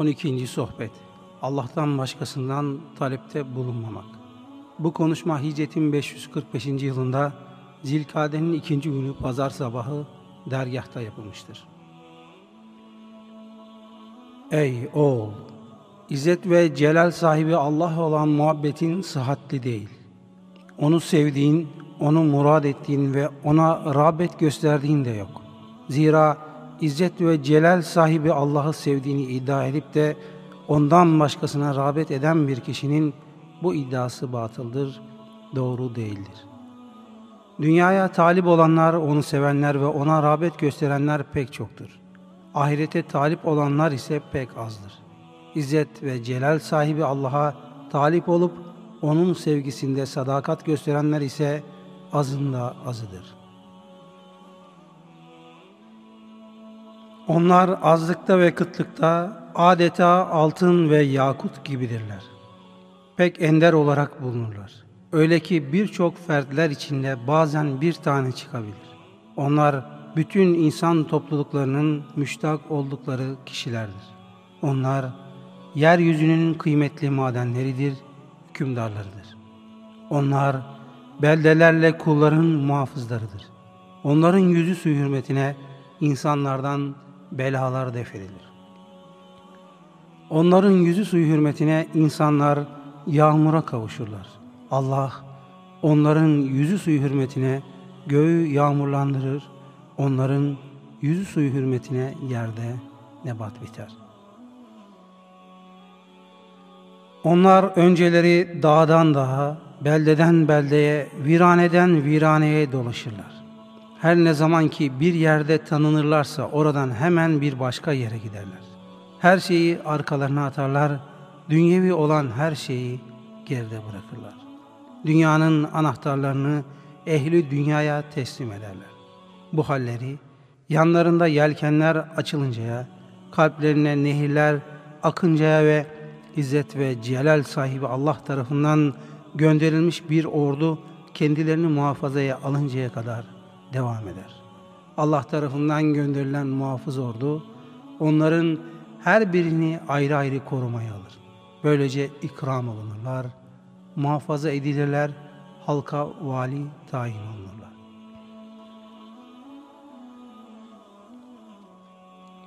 12. Sohbet Allah'tan başkasından talepte bulunmamak Bu konuşma hicretin 545. yılında Zilkade'nin ikinci günü pazar sabahı dergahta yapılmıştır. Ey oğul! İzzet ve celal sahibi Allah olan muhabbetin sıhhatli değil. Onu sevdiğin, onu murad ettiğin ve ona rağbet gösterdiğin de yok. Zira İzzet ve celal sahibi Allah'ı sevdiğini iddia edip de ondan başkasına rağbet eden bir kişinin bu iddiası batıldır, doğru değildir. Dünyaya talip olanlar, onu sevenler ve ona rağbet gösterenler pek çoktur. Ahirete talip olanlar ise pek azdır. İzzet ve celal sahibi Allah'a talip olup onun sevgisinde sadakat gösterenler ise azında azıdır.'' Onlar azlıkta ve kıtlıkta adeta altın ve yakut gibidirler. Pek ender olarak bulunurlar. Öyle ki birçok fertler içinde bazen bir tane çıkabilir. Onlar bütün insan topluluklarının müştak oldukları kişilerdir. Onlar yeryüzünün kıymetli madenleridir, hükümdarlarıdır. Onlar beldelerle kulların muhafızlarıdır. Onların yüzü su hürmetine insanlardan belalar defedilir. Onların yüzü suyu hürmetine insanlar yağmura kavuşurlar. Allah onların yüzü suyu hürmetine göğü yağmurlandırır, onların yüzü suyu hürmetine yerde nebat biter. Onlar önceleri dağdan dağa, beldeden beldeye, viraneden viraneye dolaşırlar. Her ne zaman ki bir yerde tanınırlarsa oradan hemen bir başka yere giderler. Her şeyi arkalarına atarlar, dünyevi olan her şeyi geride bırakırlar. Dünyanın anahtarlarını ehli dünyaya teslim ederler. Bu halleri yanlarında yelkenler açılıncaya, kalplerine nehirler akıncaya ve İzzet ve Celal sahibi Allah tarafından gönderilmiş bir ordu kendilerini muhafazaya alıncaya kadar devam eder. Allah tarafından gönderilen muhafız ordu onların her birini ayrı ayrı korumaya alır. Böylece ikram olunurlar, muhafaza edilirler, halka vali tayin olunurlar.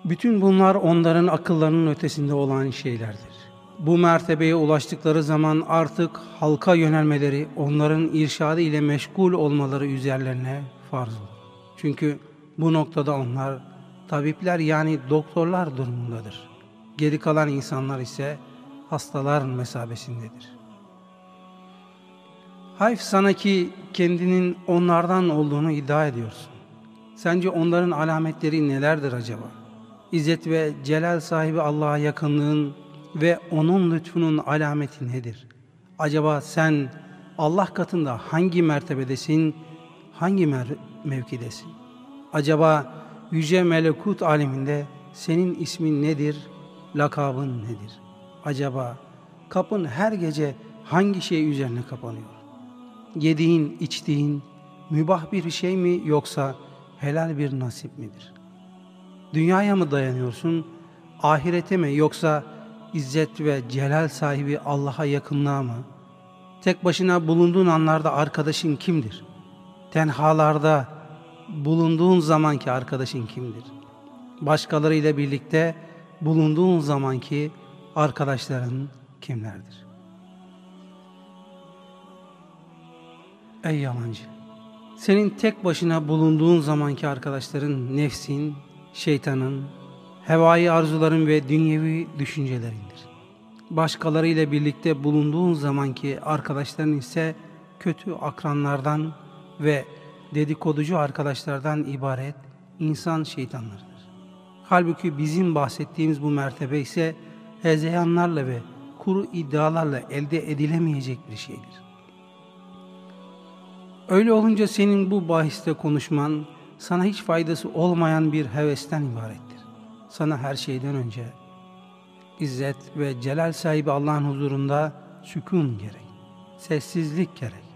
Bütün bunlar onların akıllarının ötesinde olan şeylerdir. Bu mertebeye ulaştıkları zaman artık halka yönelmeleri, onların irşadı ile meşgul olmaları üzerlerine farz olur. Çünkü bu noktada onlar tabipler yani doktorlar durumundadır. Geri kalan insanlar ise hastaların mesabesindedir. Hayf sana ki kendinin onlardan olduğunu iddia ediyorsun. Sence onların alametleri nelerdir acaba? İzzet ve celal sahibi Allah'a yakınlığın ve onun lütfunun alameti nedir? Acaba sen Allah katında hangi mertebedesin, hangi mevkidesin? Acaba yüce melekut aleminde senin ismin nedir, lakabın nedir? Acaba kapın her gece hangi şey üzerine kapanıyor? Yediğin, içtiğin mübah bir şey mi yoksa helal bir nasip midir? Dünyaya mı dayanıyorsun, ahirete mi yoksa izzet ve celal sahibi Allah'a yakınlığa mı? Tek başına bulunduğun anlarda arkadaşın kimdir? Tenhalarda bulunduğun zamanki arkadaşın kimdir? Başkalarıyla birlikte bulunduğun zamanki arkadaşların kimlerdir? Ey yalancı! Senin tek başına bulunduğun zamanki arkadaşların nefsin, şeytanın, hevai arzuların ve dünyevi düşüncelerindir. Başkalarıyla birlikte bulunduğun zamanki arkadaşların ise kötü akranlardan ve dedikoducu arkadaşlardan ibaret insan şeytanlarıdır. Halbuki bizim bahsettiğimiz bu mertebe ise hezeyanlarla ve kuru iddialarla elde edilemeyecek bir şeydir. Öyle olunca senin bu bahiste konuşman sana hiç faydası olmayan bir hevesten ibarettir. Sana her şeyden önce İzzet ve celal sahibi Allah'ın huzurunda sükun gerek, sessizlik gerek,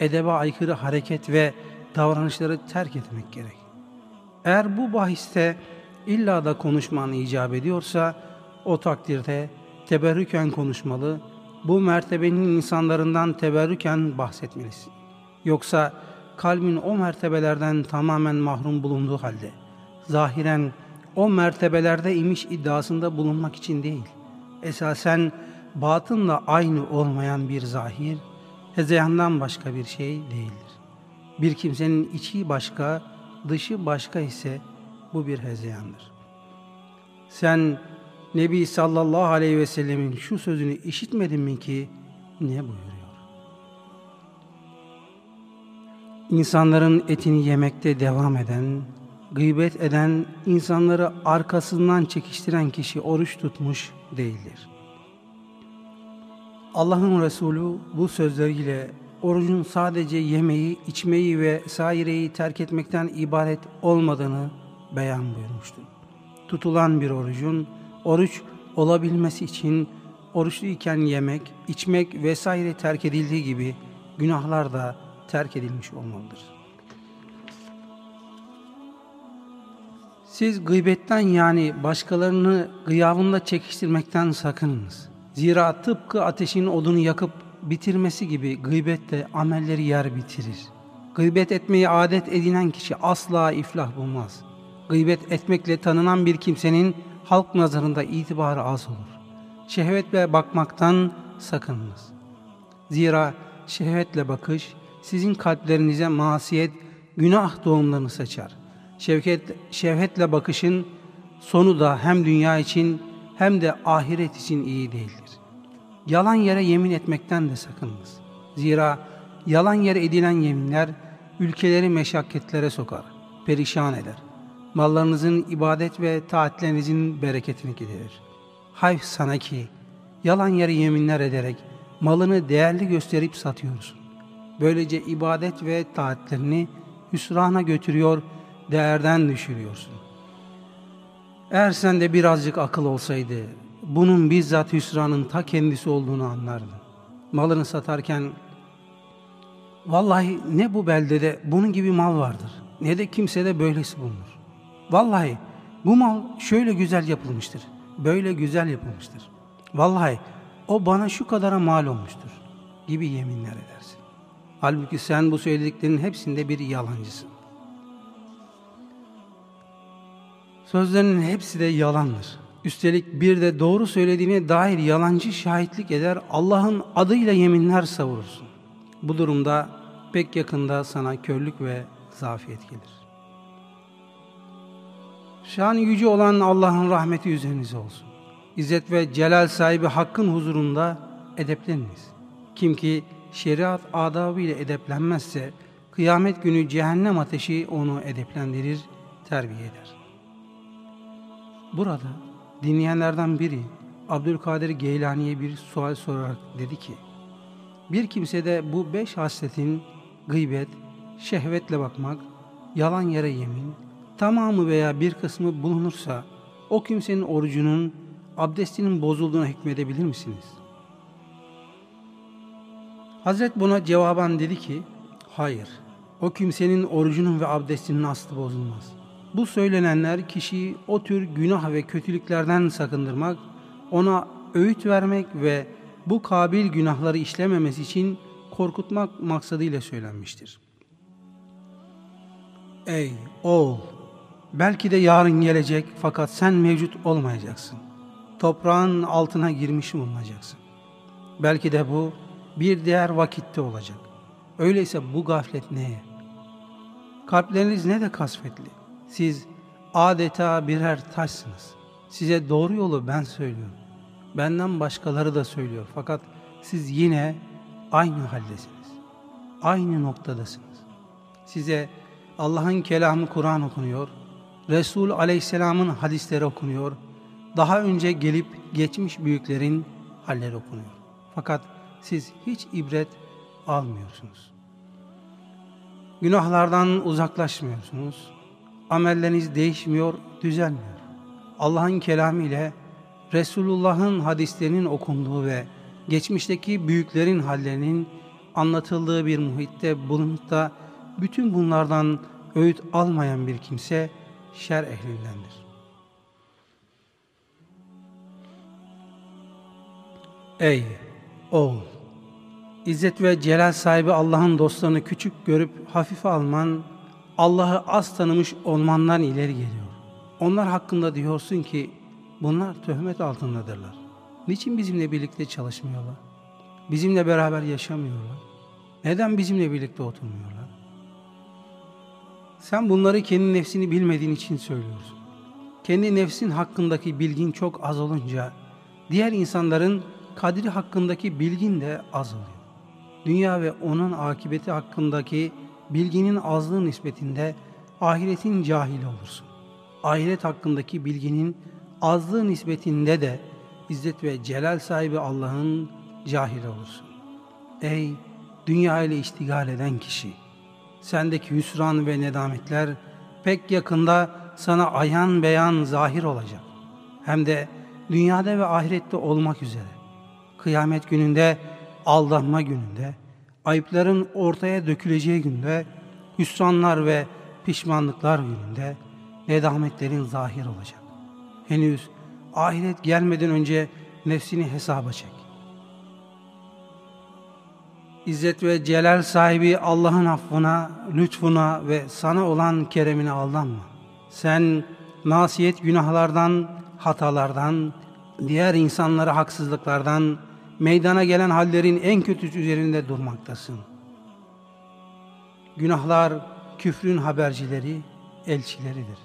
edebe aykırı hareket ve davranışları terk etmek gerek. Eğer bu bahiste illa da konuşman icap ediyorsa o takdirde teberrüken konuşmalı, bu mertebenin insanlarından teberrüken bahsetmelisin. Yoksa kalbin o mertebelerden tamamen mahrum bulunduğu halde, zahiren o mertebelerde imiş iddiasında bulunmak için değil, esasen batınla aynı olmayan bir zahir, hezeyandan başka bir şey değildir. Bir kimsenin içi başka, dışı başka ise bu bir hezeyandır. Sen Nebi sallallahu aleyhi ve sellemin şu sözünü işitmedin mi ki ne buyuruyor? İnsanların etini yemekte devam eden, gıybet eden, insanları arkasından çekiştiren kişi oruç tutmuş değildir. Allah'ın Resulü bu sözleriyle orucun sadece yemeği, içmeyi ve saireyi terk etmekten ibaret olmadığını beyan buyurmuştur. Tutulan bir orucun oruç olabilmesi için oruçluyken yemek, içmek vesaire terk edildiği gibi günahlar da terk edilmiş olmalıdır. Siz gıybetten yani başkalarını gıyabında çekiştirmekten sakınınız. Zira tıpkı ateşin odunu yakıp bitirmesi gibi gıybet de amelleri yer bitirir. Gıybet etmeyi adet edinen kişi asla iflah bulmaz. Gıybet etmekle tanınan bir kimsenin halk nazarında itibarı az olur. Şehvetle bakmaktan sakınınız. Zira şehvetle bakış sizin kalplerinize masiyet, günah doğumlarını saçar. Şevket, şevhetle bakışın sonu da hem dünya için hem de ahiret için iyi değildir. Yalan yere yemin etmekten de sakınınız. Zira yalan yere edilen yeminler ülkeleri meşakketlere sokar, perişan eder. Mallarınızın ibadet ve taatlerinizin bereketini giderir. Hayf sana ki yalan yere yeminler ederek malını değerli gösterip satıyorsun. Böylece ibadet ve taatlerini hüsrana götürüyor, değerden düşürüyorsun. Eğer sende birazcık akıl olsaydı, bunun bizzat hüsranın ta kendisi olduğunu anlardın. Malını satarken, vallahi ne bu beldede bunun gibi mal vardır, ne de kimsede böylesi bulunur. Vallahi bu mal şöyle güzel yapılmıştır, böyle güzel yapılmıştır. Vallahi o bana şu kadara mal olmuştur gibi yeminler edersin. Halbuki sen bu söylediklerinin hepsinde bir yalancısın. Sözlerinin hepsi de yalandır. Üstelik bir de doğru söylediğine dair yalancı şahitlik eder, Allah'ın adıyla yeminler savurursun. Bu durumda pek yakında sana körlük ve zafiyet gelir. Şan yüce olan Allah'ın rahmeti üzerinize olsun. İzzet ve celal sahibi hakkın huzurunda edepleniniz. Kim ki şeriat adabı ile edeplenmezse, kıyamet günü cehennem ateşi onu edeplendirir, terbiye eder. Burada dinleyenlerden biri Abdülkadir Geylani'ye bir sual sorarak dedi ki, bir kimsede bu beş hasletin gıybet, şehvetle bakmak, yalan yere yemin, tamamı veya bir kısmı bulunursa o kimsenin orucunun, abdestinin bozulduğuna hükmedebilir misiniz? Hazret buna cevaben dedi ki, hayır, o kimsenin orucunun ve abdestinin aslı bozulmaz. Bu söylenenler kişiyi o tür günah ve kötülüklerden sakındırmak, ona öğüt vermek ve bu kabil günahları işlememesi için korkutmak maksadıyla söylenmiştir. Ey oğul! Belki de yarın gelecek fakat sen mevcut olmayacaksın. Toprağın altına girmiş bulunacaksın. Belki de bu bir diğer vakitte olacak. Öyleyse bu gaflet neye? Kalpleriniz ne de kasvetli. Siz adeta birer taşsınız. Size doğru yolu ben söylüyorum. Benden başkaları da söylüyor. Fakat siz yine aynı haldesiniz. Aynı noktadasınız. Size Allah'ın kelamı Kur'an okunuyor. Resul aleyhisselamın hadisleri okunuyor. Daha önce gelip geçmiş büyüklerin halleri okunuyor. Fakat siz hiç ibret almıyorsunuz. Günahlardan uzaklaşmıyorsunuz. Amelleriniz değişmiyor, düzelmiyor. Allah'ın kelamı ile Resulullah'ın hadislerinin okunduğu ve geçmişteki büyüklerin hallerinin anlatıldığı bir muhitte bulunup da bütün bunlardan öğüt almayan bir kimse şer ehlindendir. Ey oğul! İzzet ve celal sahibi Allah'ın dostlarını küçük görüp hafife alman, Allah'ı az tanımış olmandan ileri geliyor. Onlar hakkında diyorsun ki bunlar töhmet altındadırlar. Niçin bizimle birlikte çalışmıyorlar? Bizimle beraber yaşamıyorlar? Neden bizimle birlikte oturmuyorlar? Sen bunları kendi nefsini bilmediğin için söylüyorsun. Kendi nefsin hakkındaki bilgin çok az olunca diğer insanların kadri hakkındaki bilgin de az oluyor. Dünya ve onun akıbeti hakkındaki bilginin azlığı nispetinde ahiretin cahili olursun. Ahiret hakkındaki bilginin azlığı nispetinde de İzzet ve Celal sahibi Allah'ın cahili olursun. Ey dünya ile iştigal eden kişi! Sendeki hüsran ve nedametler pek yakında sana ayan beyan zahir olacak. Hem de dünyada ve ahirette olmak üzere. Kıyamet gününde, aldanma gününde, ayıpların ortaya döküleceği günde, hüsranlar ve pişmanlıklar gününde nedametlerin zahir olacak. Henüz ahiret gelmeden önce nefsini hesaba çek. İzzet ve celal sahibi Allah'ın affına, lütfuna ve sana olan keremine aldanma. Sen nasiyet günahlardan, hatalardan, diğer insanlara haksızlıklardan, meydana gelen hallerin en kötüsü üzerinde durmaktasın. Günahlar küfrün habercileri, elçileridir.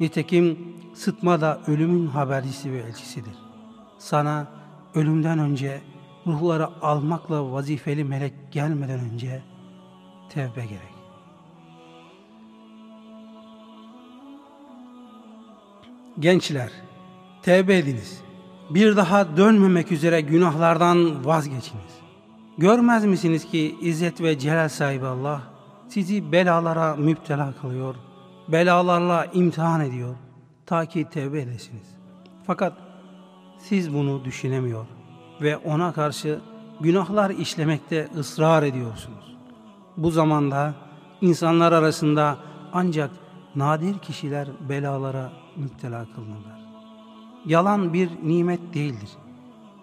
Nitekim sıtma da ölümün habercisi ve elçisidir. Sana ölümden önce ruhları almakla vazifeli melek gelmeden önce tevbe gerek. Gençler, tevbe ediniz. Bir daha dönmemek üzere günahlardan vazgeçiniz. Görmez misiniz ki İzzet ve Celal sahibi Allah sizi belalara müptela kılıyor, belalarla imtihan ediyor ta ki tevbe edesiniz. Fakat siz bunu düşünemiyor ve ona karşı günahlar işlemekte ısrar ediyorsunuz. Bu zamanda insanlar arasında ancak nadir kişiler belalara müptela kılınırlar. Yalan bir nimet değildir.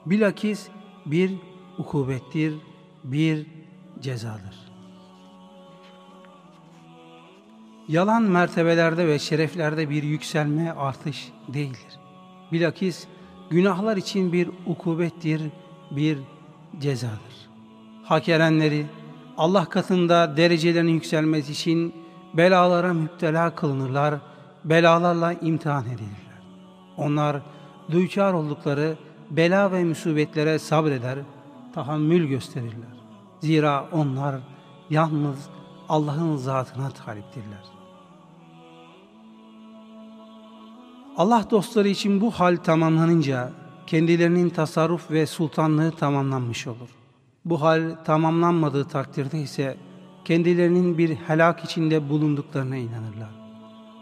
Bilakis bir ukubettir, bir cezadır. Yalan mertebelerde ve şereflerde bir yükselme, artış değildir. Bilakis günahlar için bir ukubettir, bir cezadır. Hak erenleri Allah katında derecelerin yükselmesi için belalara müptela kılınırlar, belalarla imtihan edilirler. Onlar duykar oldukları bela ve musibetlere sabreder, tahammül gösterirler. Zira onlar yalnız Allah'ın zatına taliptirler. Allah dostları için bu hal tamamlanınca kendilerinin tasarruf ve sultanlığı tamamlanmış olur. Bu hal tamamlanmadığı takdirde ise kendilerinin bir helak içinde bulunduklarına inanırlar.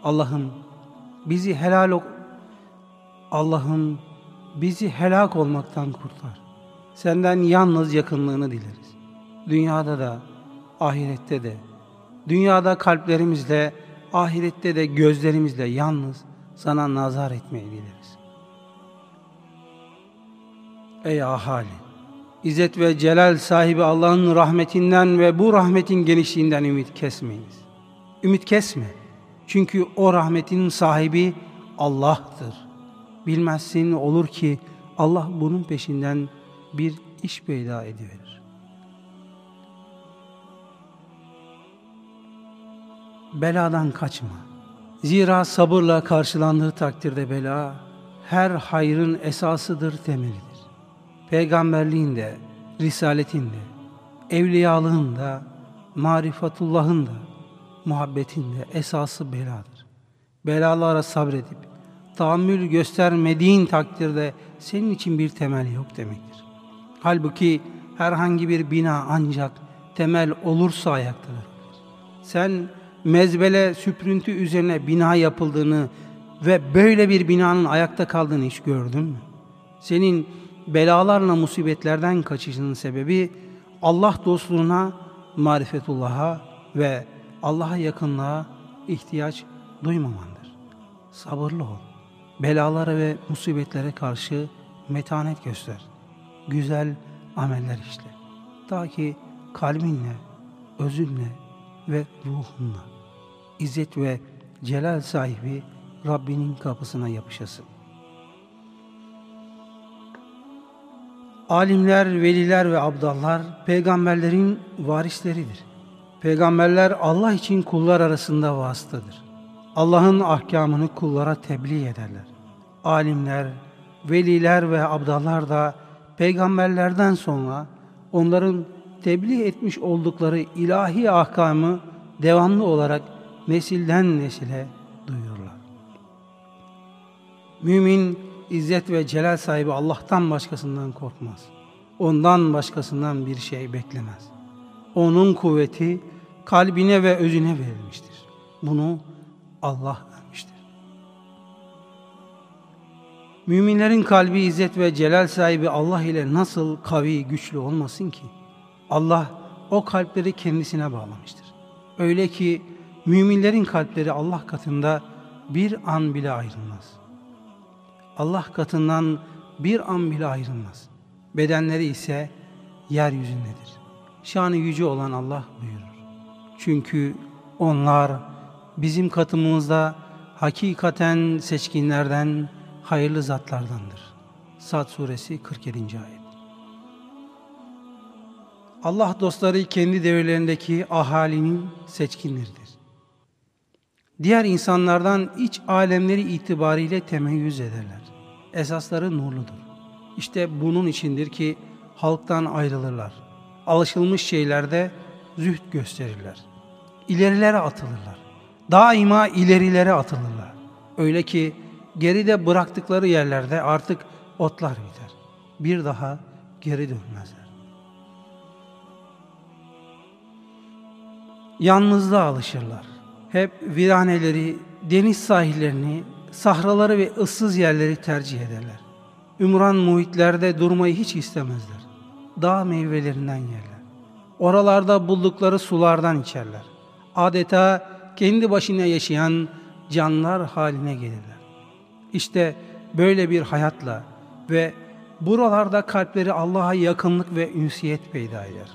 Allah'ım bizi helal Allah'ım bizi helak olmaktan kurtar. Senden yalnız yakınlığını dileriz. Dünyada da, ahirette de, dünyada kalplerimizle, ahirette de gözlerimizle yalnız sana nazar etmeyi dileriz. Ey ahali! İzzet ve celal sahibi Allah'ın rahmetinden ve bu rahmetin genişliğinden ümit kesmeyiniz. Ümit kesme. Çünkü o rahmetin sahibi Allah'tır. Bilmezsin olur ki Allah bunun peşinden bir iş peyda ediverir. Beladan kaçma. Zira sabırla karşılandığı takdirde bela, her hayrın esasıdır, temelidir. Peygamberliğinde, risaletinde, evliyalığında, marifatullahın da, muhabbetinde esası beladır. Belalara sabredip, tahammül göstermediğin takdirde senin için bir temel yok demektir. Halbuki herhangi bir bina ancak temel olursa ayaktadır. Sen mezbele süprüntü üzerine bina yapıldığını ve böyle bir binanın ayakta kaldığını hiç gördün mü? Senin belalarla musibetlerden kaçışının sebebi Allah dostluğuna, marifetullah'a ve Allah'a yakınlığa ihtiyaç duymamandır. Sabırlı ol. Belalara ve musibetlere karşı metanet göster. güzel ameller işle. Ta ki kalbinle, özünle ve ruhunla İzzet ve celal sahibi Rabbinin kapısına yapışasın. Alimler, veliler ve abdallar peygamberlerin varisleridir. Peygamberler Allah için kullar arasında vasıtadır. Allah'ın ahkamını kullara tebliğ ederler. Alimler, veliler ve abdallar da peygamberlerden sonra onların tebliğ etmiş oldukları ilahi ahkamı devamlı olarak nesilden nesile duyururlar. Mümin, izzet ve celal sahibi Allah'tan başkasından korkmaz. Ondan başkasından bir şey beklemez. Onun kuvveti kalbine ve özüne verilmiştir. Bunu Allah Müminlerin kalbi izzet ve celal sahibi Allah ile nasıl kavi, güçlü olmasın ki? Allah o kalpleri kendisine bağlamıştır. Öyle ki müminlerin kalpleri Allah katında bir an bile ayrılmaz. Allah katından bir an bile ayrılmaz. Bedenleri ise yeryüzündedir. Şanı yüce olan Allah buyurur. Çünkü onlar bizim katımızda hakikaten seçkinlerden, hayırlı zatlardandır. Sad suresi 47. ayet. Allah dostları kendi devirlerindeki ahalinin seçkinleridir. Diğer insanlardan iç alemleri itibariyle temeyyüz ederler. Esasları nurludur. İşte bunun içindir ki halktan ayrılırlar. Alışılmış şeylerde zühd gösterirler. İlerilere atılırlar. Daima ilerilere atılırlar. Öyle ki geride bıraktıkları yerlerde artık otlar biter. Bir daha geri dönmezler. Yalnızlığa alışırlar. Hep viraneleri, deniz sahillerini, sahraları ve ıssız yerleri tercih ederler. Ümran muhitlerde durmayı hiç istemezler. Dağ meyvelerinden yerler. Oralarda buldukları sulardan içerler. Adeta kendi başına yaşayan canlar haline gelirler. İşte böyle bir hayatla ve buralarda kalpleri Allah'a yakınlık ve ünsiyet peyda eder.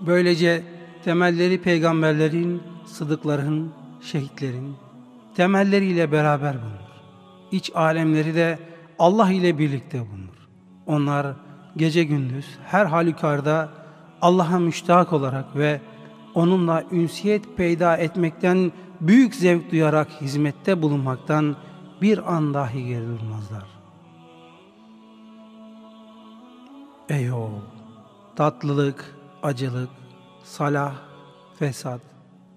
Böylece temelleri peygamberlerin, sıdıkların, şehitlerin temelleriyle beraber bulunur. İç alemleri de Allah ile birlikte bulunur. Onlar gece gündüz her halükarda Allah'a müştak olarak ve onunla ünsiyet peyda etmekten büyük zevk duyarak hizmette bulunmaktan bir an dahi geri durmazlar. Ey oğul! Tatlılık, acılık, salah, fesat,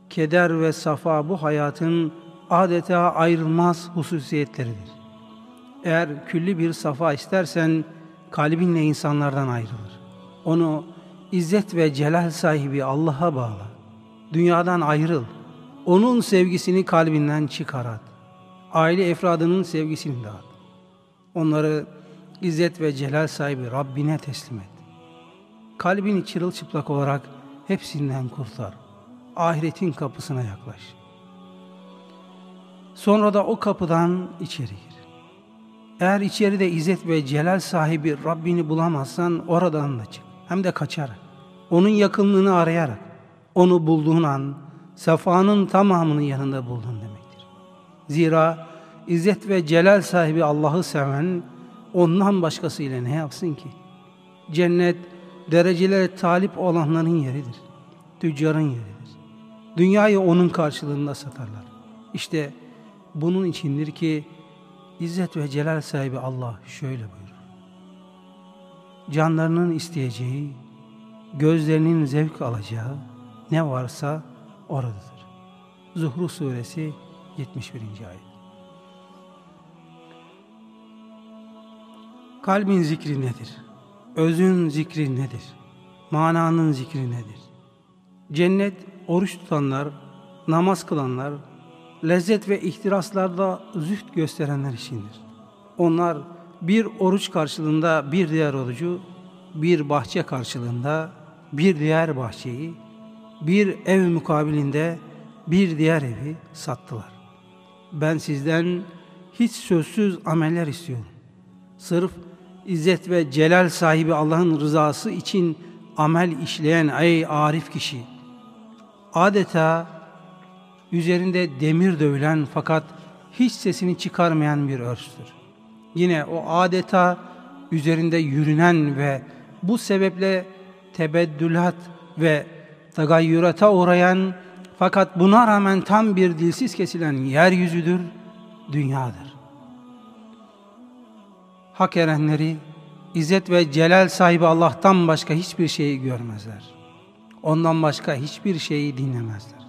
keder ve safa bu hayatın adeta ayrılmaz hususiyetleridir. Eğer külli bir safa istersen kalbinle insanlardan ayrılır. Onu izzet ve celal sahibi Allah'a bağla. Dünyadan ayrıl. Onun sevgisini kalbinden çıkarat. Aile efradının sevgisini dağıt. Onları izzet ve celal sahibi Rabbine teslim et. Kalbini çırılçıplak olarak hepsinden kurtar. Ahiretin kapısına yaklaş. Sonra da o kapıdan içeri gir. Eğer içeride izzet ve celal sahibi Rabbini bulamazsan oradan da çık. Hem de kaçarak. Onun yakınlığını arayarak. Onu bulduğun an sefanın tamamını yanında buldun demektir. Zira izzet ve celal sahibi Allah'ı seven ondan başkasıyla ne yapsın ki? Cennet derecelere talip olanların yeridir. Tüccarın yeridir. Dünyayı onun karşılığında satarlar. İşte bunun içindir ki İzzet ve Celal sahibi Allah şöyle buyurur. Canlarının isteyeceği, gözlerinin zevk alacağı ne varsa oradadır. Zuhru suresi 71. ayet. Kalbin zikri nedir? Özün zikri nedir? Mananın zikri nedir? Cennet oruç tutanlar, namaz kılanlar, lezzet ve ihtiraslarda züht gösterenler içindir. Onlar bir oruç karşılığında bir diğer orucu, bir bahçe karşılığında bir diğer bahçeyi, bir ev mukabilinde bir diğer evi sattılar. Ben sizden hiç sözsüz ameller istiyorum. Sırf İzzet ve celal sahibi Allah'ın rızası için amel işleyen ey arif kişi. Adeta üzerinde demir dövülen fakat hiç sesini çıkarmayan bir örstür. Yine o adeta üzerinde yürünen ve bu sebeple tebeddülat ve tagayyürata uğrayan fakat buna rağmen tam bir dilsiz kesilen yeryüzüdür, dünyadır. Hak erenleri, İzzet ve celal sahibi Allah'tan başka hiçbir şeyi görmezler. Ondan başka hiçbir şeyi dinlemezler.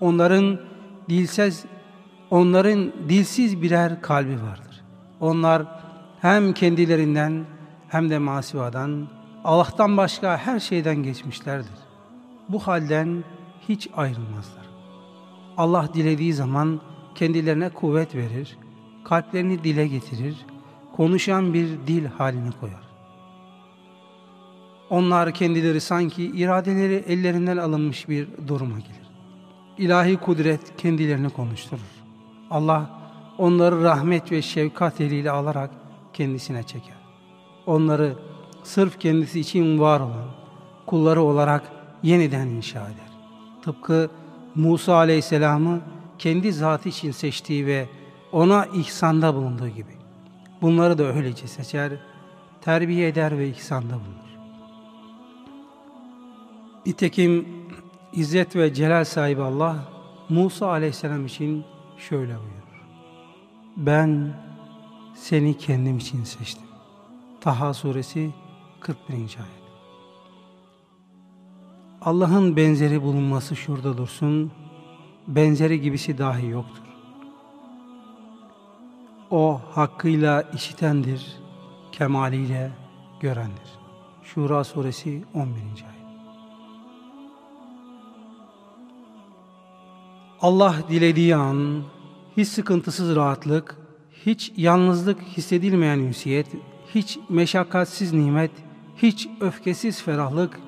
Onların dilsiz, onların dilsiz birer kalbi vardır. Onlar hem kendilerinden hem de masivadan, Allah'tan başka her şeyden geçmişlerdir. Bu halden hiç ayrılmazlar. Allah dilediği zaman kendilerine kuvvet verir, kalplerini dile getirir, konuşan bir dil haline koyar. Onlar kendileri sanki iradeleri ellerinden alınmış bir duruma gelir. İlahi kudret kendilerini konuşturur. Allah onları rahmet ve şefkat eliyle alarak kendisine çeker. Onları sırf kendisi için var olan kulları olarak yeniden inşa eder. Tıpkı Musa Aleyhisselam'ı kendi zatı için seçtiği ve ona ihsanda bulunduğu gibi. Bunları da öylece seçer, terbiye eder ve ihsanda bulunur. Nitekim İzzet ve Celal sahibi Allah Musa Aleyhisselam için şöyle buyurur. Ben seni kendim için seçtim. Taha suresi 41. ayet. Allah'ın benzeri bulunması şurada dursun, benzeri gibisi dahi yoktur. O hakkıyla işitendir, kemaliyle görendir. Şura suresi 11. ayet. Allah dilediği an hiç sıkıntısız rahatlık, hiç yalnızlık hissedilmeyen ünsiyet, hiç meşakkatsiz nimet, hiç öfkesiz ferahlık,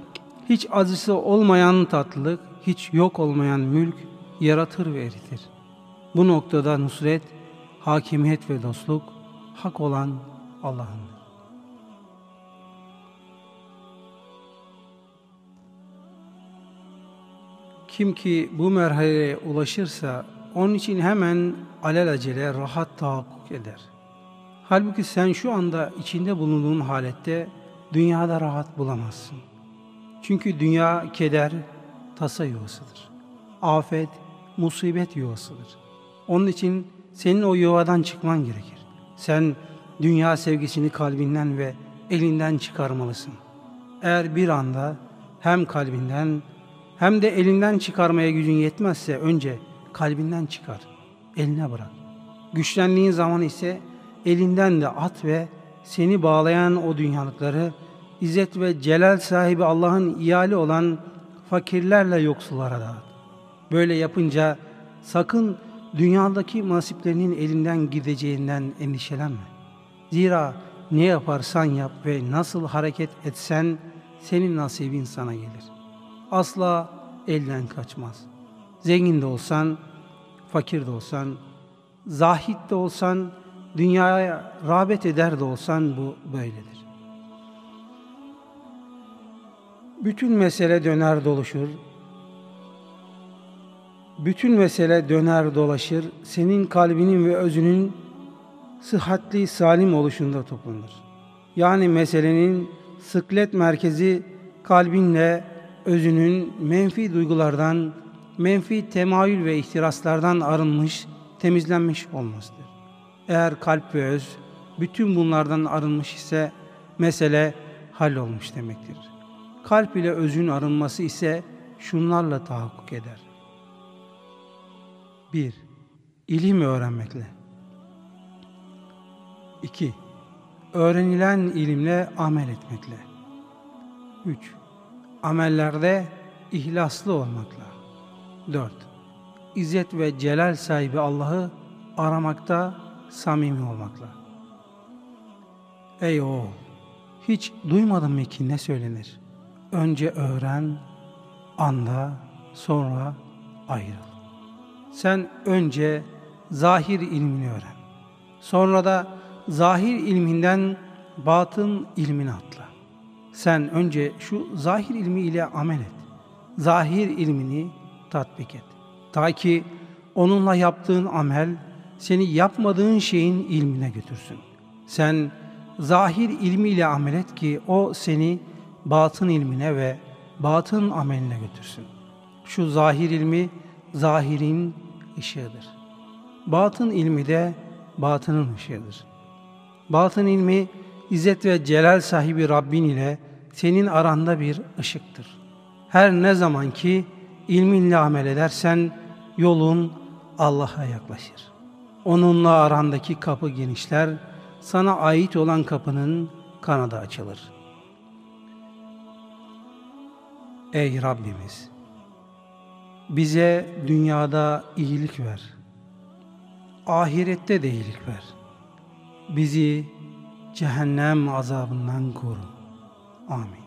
hiç acısı olmayan tatlılık, hiç yok olmayan mülk yaratır ve eritir. Bu noktada nusret, hakimiyet ve dostluk hak olan Allah'ındır. Kim ki bu merhaleye ulaşırsa onun için hemen alelacele rahat tahakkuk eder. Halbuki sen şu anda içinde bulunduğun halette dünyada rahat bulamazsın. Çünkü dünya keder, tasa yuvasıdır. Afet, musibet yuvasıdır. Onun için senin o yuvadan çıkman gerekir. Sen dünya sevgisini kalbinden ve elinden çıkarmalısın. Eğer bir anda hem kalbinden hem de elinden çıkarmaya gücün yetmezse önce kalbinden çıkar, eline bırak. Güçlendiğin zaman ise elinden de at ve seni bağlayan o dünyalıkları İzzet ve celal sahibi Allah'ın iyali olan fakirlerle yoksullara dağıt. Böyle yapınca sakın dünyadaki nasiplerinin elinden gideceğinden endişelenme. Zira ne yaparsan yap ve nasıl hareket etsen senin nasibin sana gelir. Asla elden kaçmaz. Zengin de olsan, fakir de olsan, zahit de olsan, dünyaya rağbet eder de olsan bu böyledir. Bütün mesele döner dolaşır. Bütün mesele döner dolaşır. Senin kalbinin ve özünün sıhhatli salim oluşunda toplanır. Yani meselenin sıklet merkezi kalbinle özünün menfi duygulardan, menfi temayül ve ihtiraslardan arınmış, temizlenmiş olmasıdır. Eğer kalp ve öz bütün bunlardan arınmış ise mesele hallolmuş demektir. Kalp ile özün arınması ise şunlarla tahakkuk eder. 1. İlim öğrenmekle. 2. Öğrenilen ilimle amel etmekle. 3. Amellerde ihlaslı olmakla. 4. İzzet ve celal sahibi Allah'ı aramakta samimi olmakla. Ey oğul! Hiç duymadın mı ki ne söylenir? Önce öğren, anda, sonra ayrıl. Sen önce zahir ilmini öğren. Sonra da zahir ilminden batın ilmini atla. Sen önce şu zahir ilmi ile amel et. Zahir ilmini tatbik et. Ta ki onunla yaptığın amel seni yapmadığın şeyin ilmine götürsün. Sen zahir ilmiyle amel et ki o seni batın ilmine ve batın ameline götürsün. Şu zahir ilmi zahirin ışığıdır. Batın ilmi de batının ışığıdır. Batın ilmi İzzet ve Celal sahibi Rabbin ile senin aranda bir ışıktır. Her ne zaman ki ilminle amel edersen yolun Allah'a yaklaşır. Onunla arandaki kapı genişler, sana ait olan kapının kanadı açılır. Ey Rabbimiz! Bize dünyada iyilik ver. Ahirette de iyilik ver. Bizi cehennem azabından koru. Amin.